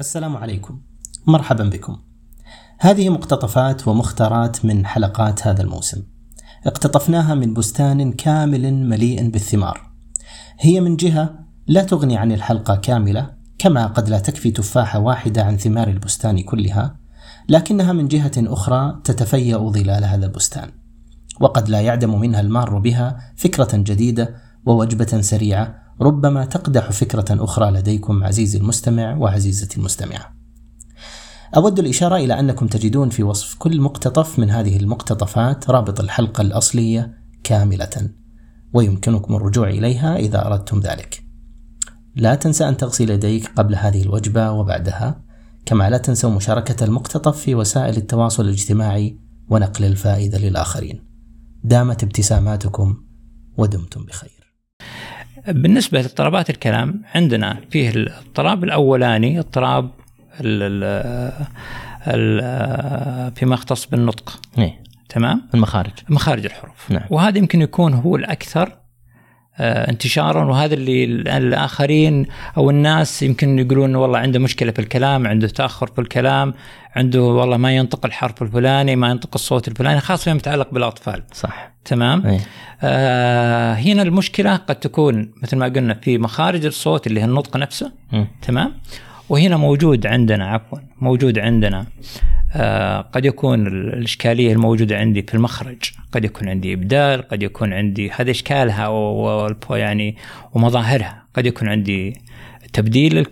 السلام عليكم. مرحبا بكم. هذه مقتطفات ومختارات من حلقات هذا الموسم. اقتطفناها من بستان كامل مليء بالثمار. هي من جهة لا تغني عن الحلقة كاملة كما قد لا تكفي تفاحة واحدة عن ثمار البستان كلها لكنها من جهة أخرى تتفيأ ظلال هذا البستان. وقد لا يعدم منها المار بها فكرة جديدة ووجبة سريعة ربما تقدح فكرة أخرى لديكم عزيزي المستمع وعزيزتي المستمعة. أود الإشارة إلى أنكم تجدون في وصف كل مقتطف من هذه المقتطفات رابط الحلقة الأصلية كاملة، ويمكنكم الرجوع إليها إذا أردتم ذلك. لا تنسى أن تغسل يديك قبل هذه الوجبة وبعدها، كما لا تنسوا مشاركة المقتطف في وسائل التواصل الاجتماعي ونقل الفائدة للآخرين. دامت ابتساماتكم ودمتم بخير. بالنسبة لاضطرابات الكلام عندنا فيه الاضطراب الأولاني اضطراب فيما يختص بالنطق إيه؟ تمام المخارج مخارج الحروف نعم. وهذا يمكن يكون هو الأكثر انتشارا وهذا اللي الآخرين أو الناس يمكن يقولون والله عنده مشكلة في الكلام عنده تأخر في الكلام عنده والله ما ينطق الحرف الفلاني ما ينطق الصوت الفلاني خاصة فيما يتعلق بالأطفال. صح. تمام؟ أي. آه هنا المشكلة قد تكون مثل ما قلنا في مخارج الصوت اللي هي النطق نفسه. م. تمام؟ وهنا موجود عندنا عفوا موجود عندنا آه قد يكون الإشكالية الموجودة عندي في المخرج. قد يكون عندي إبدال قد يكون عندي هذا إشكالها يعني ومظاهرها. قد يكون عندي تبديل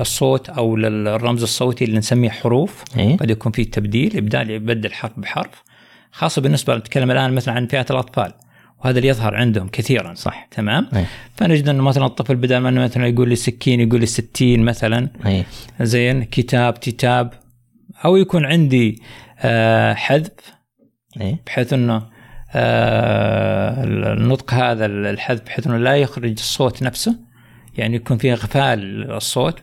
الصوت أو للرمز الصوتي اللي نسميه حروف. إيه؟ قد يكون فيه تبديل إبدال يبدل حرف بحرف. خاصة بالنسبة نتكلم الآن مثلا عن فئة الأطفال. وهذا اللي يظهر عندهم كثيرا. صح. تمام؟ أي. فنجد انه مثلا الطفل بدل ما مثلا يقول لي سكين يقول لي ستين مثلا. أي. زين كتاب كتاب. أو يكون عندي آه حذف أي. بحيث إنه آه النطق هذا الحذف بحيث إنه لا يخرج الصوت نفسه. يعني يكون فيه اغفال الصوت.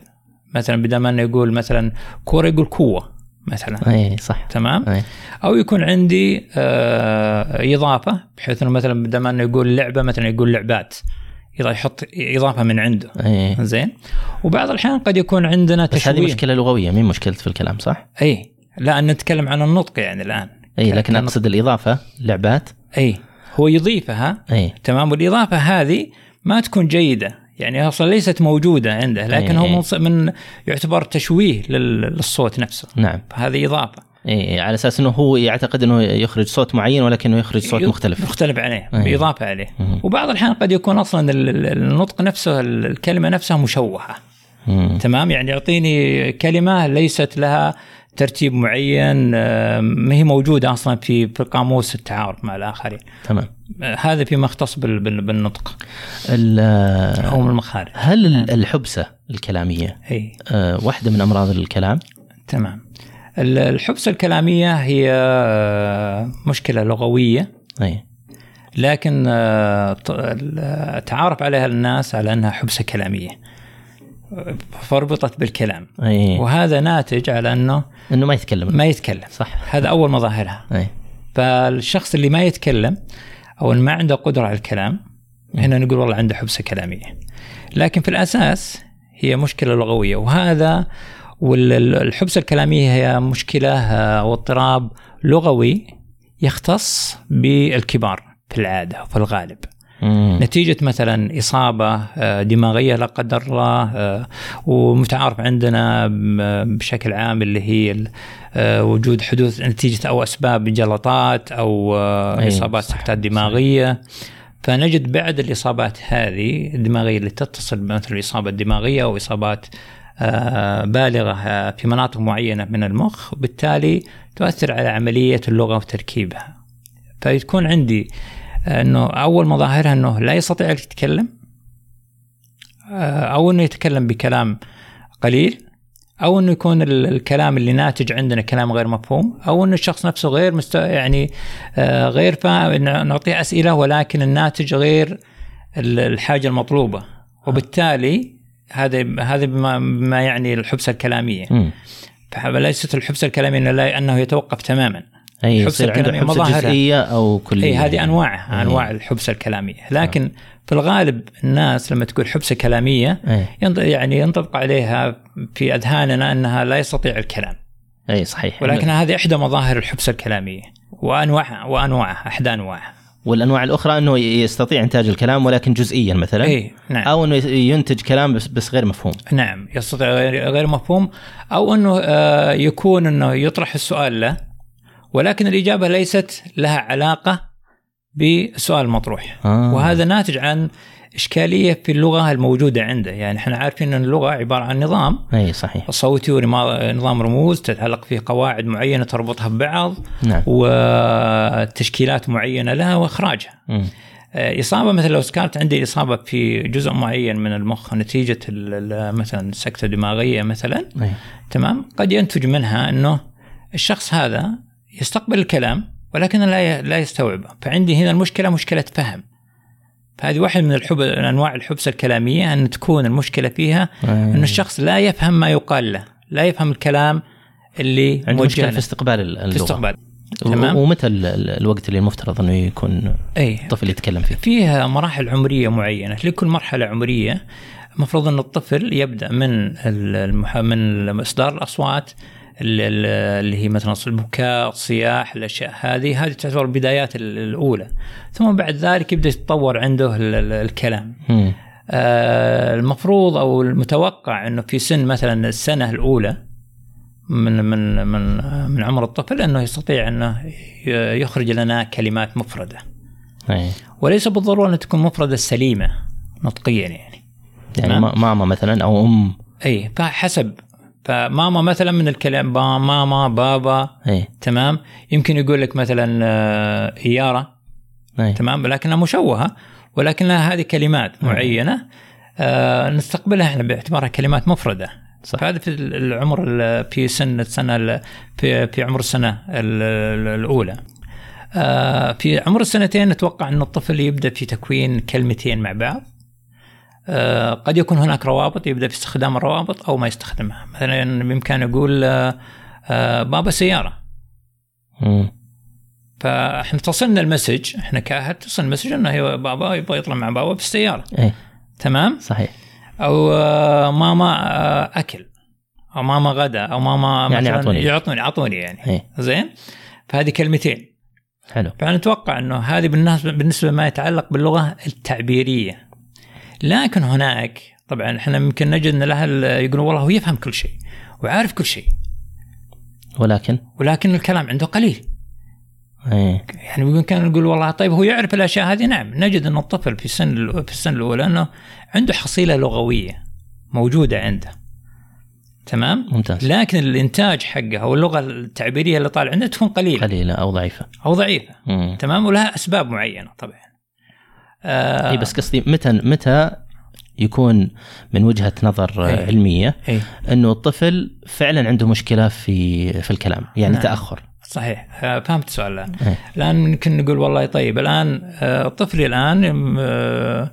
مثلا بدل ما إنه يقول مثلا كورة يقول كوه مثلا. أي صح. تمام؟ أي. أو يكون عندي آه إضافة بحيث إنه مثلا بدل ما إنه يقول لعبة مثلا يقول لعبات. يحط إضافة من عنده. أي. زين؟ وبعض الأحيان قد يكون عندنا بس هذه تشويه. مشكلة لغوية مين مشكلة في الكلام صح؟ إي. لا نتكلم عن النطق يعني الآن. أي ك- لكن كنطق. أقصد الإضافة لعبات. إي. هو يضيفها. أي. تمام؟ والإضافة هذه ما تكون جيدة. يعني أصلا ليست موجودة عنده لكن هو إيه. منص- من يعتبر تشويه لل- للصوت نفسه. نعم. فهذه إضافة. إيه على أساس إنه هو يعتقد إنه يخرج صوت معين ولكنه يخرج صوت مختلف. مختلف عليه أي. بإضافة عليه. مم. وبعض الأحيان قد يكون أصلا ال- ال- النطق نفسه ال- الكلمة نفسها مشوهة. مم. تمام؟ يعني يعطيني كلمة ليست لها ترتيب معين آه، ما هي موجودة أصلا في في قاموس التعارف مع الآخرين. تمام. آه، هذا فيما يختص بال- بال- بالنطق. ال- أو المخارج. هل ال- الحبسة الكلامية إي. آه، واحدة من أمراض الكلام؟ تمام. الحبسه الكلامية هي آه، مشكلة لغوية. أي. لكن آه، تعارف عليها الناس على أنها حبسه كلامية. فربطت بالكلام. أي. وهذا ناتج على أنه إنه ما يتكلم. ما يتكلم. صح. هذا أول مظاهرها. أي. فالشخص اللي ما يتكلم أو ما عنده قدرة على الكلام هنا نقول والله عنده حبسه كلامية. لكن في الأساس هي مشكلة لغوية. وهذا والحبسه الكلاميه هي مشكلة آه، أو اضطراب لغوي يختص بالكبار في العادة وفي الغالب. مم. نتيجة مثلا إصابة آه، دماغية لا قدر الله آه، ومتعارف عندنا بشكل عام اللي هي آه، وجود حدوث نتيجة أو أسباب جلطات أو آه، أي، إصابات سكتات دماغية. فنجد بعد الإصابات هذه الدماغية اللي تتصل مثل الإصابة الدماغية أو إصابات آه، بالغة آه، في مناطق معينة من المخ وبالتالي تؤثر على عملية اللغة وتركيبها. فيكون عندي إنه أول مظاهرها إنه لا يستطيع يتكلم آه، أو إنه يتكلم بكلام قليل أو إنه يكون ال- الكلام اللي ناتج عندنا كلام غير مفهوم أو إنه الشخص نفسه غير مست... يعني آه، غير فا... نعطيه أسئلة ولكن الناتج غير ال- الحاجة المطلوبة. وبالتالي هذا هذا بما, يعني الحبسه الكلامية. فليست الحبسه الكلاميه إنه يتوقف تماما. أي يصير عنده حبسة جزئية أو كلية. أي هذه أنواعها أنواع الحبسه الكلامية. لكن في الغالب الناس لما تقول حبسه كلامية أي. يعني ينطبق عليها في أذهاننا أنها لا يستطيع الكلام. أي صحيح. ولكن هذه إحدى مظاهر الحبسه الكلامية. وانواعها وأنواعها احدى أنواعها. والأنواع الأخرى أنه يستطيع إنتاج الكلام ولكن جزئيا مثلا. اي نعم. أو إنه ينتج كلام بس بس غير مفهوم. نعم يستطيع غير مفهوم. أو إنه آه، يكون إنه يطرح السؤال له ولكن الإجابة ليست لها علاقة بالسؤال المطروح آه. وهذا ناتج عن إشكالية في اللغة الموجودة عنده. يعني إحنا عارفين إن اللغة عبارة عن نظام. أي صحيح. صوتي ونظام رموز تتعلق فيه قواعد معينة تربطها ببعض نعم. وتشكيلات معينة لها وإخراجها. م. آه، إصابة مثل لو كانت عندي إصابة في جزء معين من المخ نتيجة مثلا سكتة دماغية مثلا. أي. تمام؟ قد ينتج منها إنه الشخص هذا يستقبل الكلام ولكن لا لا يستوعبه. فعندي هنا المشكلة مشكلة فهم. فهذه واحد من الحب أنواع الحبسه الكلامية أن تكون المشكلة فيها أن الشخص لا يفهم ما يقال له لا يفهم الكلام اللي عنده مشكلة في استقبال اللغة في استقبال. تمام؟ ومتى الوقت اللي المفترض إنه يكون أي. الطفل يتكلم فيه؟ فيها مراحل عمرية معينة، لكل مرحلة عمرية المفروض إن الطفل يبدأ من المح... من اصدار الأصوات اللي هي مثلا البكاء الصياح الأشياء هذه هذه تعتبر البدايات الأولى. ثم بعد ذلك يبدأ يتطور عنده الكلام. آه المفروض أو المتوقع إنه في سن مثلا السنة الأولى من من من من عمر الطفل إنه يستطيع إنه يخرج لنا كلمات مفردة. أي. وليس بالضرورة أن تكون مفردة سليمة نطقيا يعني. يعني ماما مثلا أو أم. أي فحسب فماما مثلا من الكلام ماما بابا أي. تمام يمكن يقول لك مثلا آه، إيارة أي. تمام لكنها مشوهة ولكنها هذه كلمات معينة آه نستقبلها إحنا باعتبارها كلمات مفردة صح. فهذا في العمر في سن السنة في في عمر السنة الأولى آه في عمر السنتين نتوقع أن الطفل يبدأ في تكوين كلمتين مع بعض آه، قد يكون هناك روابط يبدأ في استخدام الروابط أو ما يستخدمها. مثلا بامكانه يقول آه، آه، بابا سياره فإحنا تصلنا المسج إحنا كاهل تصل المسج إنه بابا يبغى يطلع مع بابا بالسياره إيه. تمام؟ صحيح. أو ماما أكل. أو ماما غدا. أو ماما يعني اعطوني يعطوني. اعطوني يعني. إيه. زين؟ فهذه كلمتين. حلو. فنتوقع إنه هذه بالنسبة بالنسبة ما يتعلق باللغة التعبيرية. لكن هناك طبعا إحنا يمكن نجد إن الأهل يقولون والله هو يفهم كل شيء وعارف كل شيء. ولكن؟ ولكن الكلام عنده قليل. إيه. يعني بامكاننا نقول والله طيب هو يعرف الأشياء هذه؟ نعم. نجد إن الطفل في السن في السنة الأولى إنه عنده حصيلة لغوية موجودة عنده. تمام؟ ممتاز. لكن الإنتاج حقه أو اللغة التعبيرية اللي طالع عنده تكون قليلة. قليلة أو ضعيفة. أو ضعيفة. مم. تمام؟ ولها أسباب معينة طبعا. آه إي بس قصدي متى متى يكون من وجهة نظر أي. علمية أي. إنه الطفل فعلا عنده مشكلة في في الكلام يعني نعم. تأخر صحيح آه، فهمت السؤال الآن الآن ممكن نقول والله طيب الآن آه، طفلي الآن آه،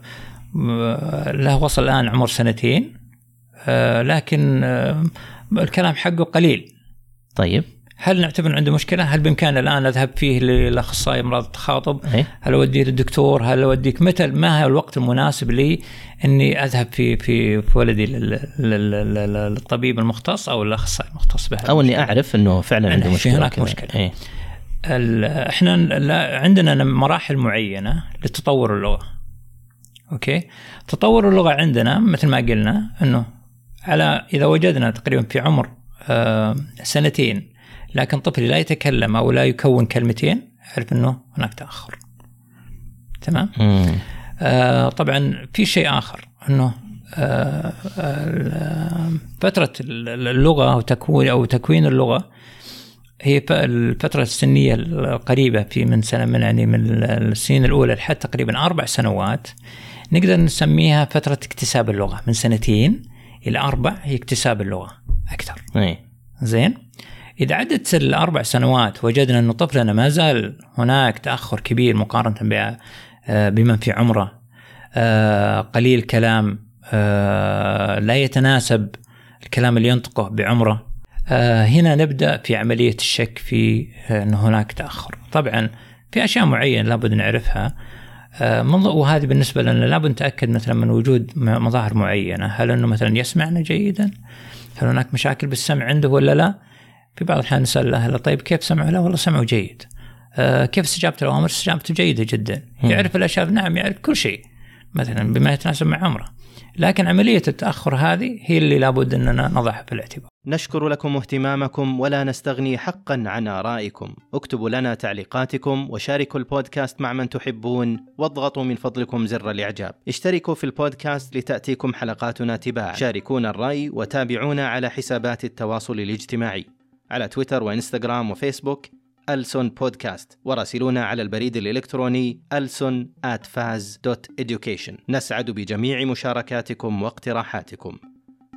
له وصل الآن عمر سنتين لكن الكلام حقه قليل طيب هل نعتبر عنده مشكلة؟ هل بامكاننا الآن أذهب فيه للاخصائي أمراض التخاطب؟ أي؟ هل أوديه للدكتور؟ هل أوديك متى ما هو الوقت المناسب لي إني أذهب في في, في ولدي للطبيب المختص أو الأخصائي المختص به أو إني أعرف إنه فعلا عنده مشكلة هناك مشكلة أي؟ إحنا عندنا مراحل معينة لتطور اللغة. أوكي؟ تطور اللغة عندنا مثل ما قلنا إنه على إذا وجدنا تقريبا في عمر آه سنتين لكن طفلي لا يتكلم أو لا يكون كلمتين أعرف إنه هناك تأخر تمام آه طبعا في شيء آخر إنه آه فترة اللغة أو تكوين أو تكوين اللغة هي الفترة السنية القريبة في من سنة من يعني من السنين الأولى لحد تقريبا أربع سنوات نقدر نسميها فترة اكتساب اللغة من سنتين إلى أربع هي اكتساب اللغة أكثر. أي. زين؟ إذا عدت الأربع سنوات وجدنا أن طفلنا ما زال هناك تأخر كبير مقارنة آه، بمن في عمره آه، قليل كلام آه، لا يتناسب الكلام اللي ينطقه بعمره. هنا نبدأ في عملية الشك في أن هناك تأخر. طبعا في أشياء معينة لابد نعرفها. وهذه بالنسبة لنا لابد نتأكد مثلا من وجود مظاهر معينة. هل أنه مثلا يسمعنا جيدا؟ هل هناك مشاكل بالسمع عنده ولا لا؟ في بعض الأحيان نسأل الاهل طيب كيف سمعه؟ لا والله سمعه جيد. كيف استجابة الاوامر استجابته جيدة جدا. يعرف الأشياء نعم يعرف كل شيء. مثلا بما يتناسب مع عمره. لكن عملية التأخر هذه هي اللي لابد أننا نضعها في الاعتبار. نشكر لكم اهتمامكم ولا نستغني حقا عن آرائكم. اكتبوا لنا تعليقاتكم وشاركوا البودكاست مع من تحبون واضغطوا من فضلكم زر الإعجاب. اشتركوا في البودكاست لتأتيكم حلقاتنا تباعا. شاركونا الرأي وتابعونا على حسابات التواصل الاجتماعي. على تويتر وإنستغرام وفيسبوك ألسون بودكاست وراسلونا على البريد الإلكتروني ألسون at faz.education نسعد بجميع مشاركاتكم واقتراحاتكم.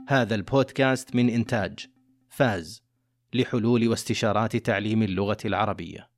هذا البودكاست من إنتاج فاز لحلول واستشارات تعليم اللغة العربية.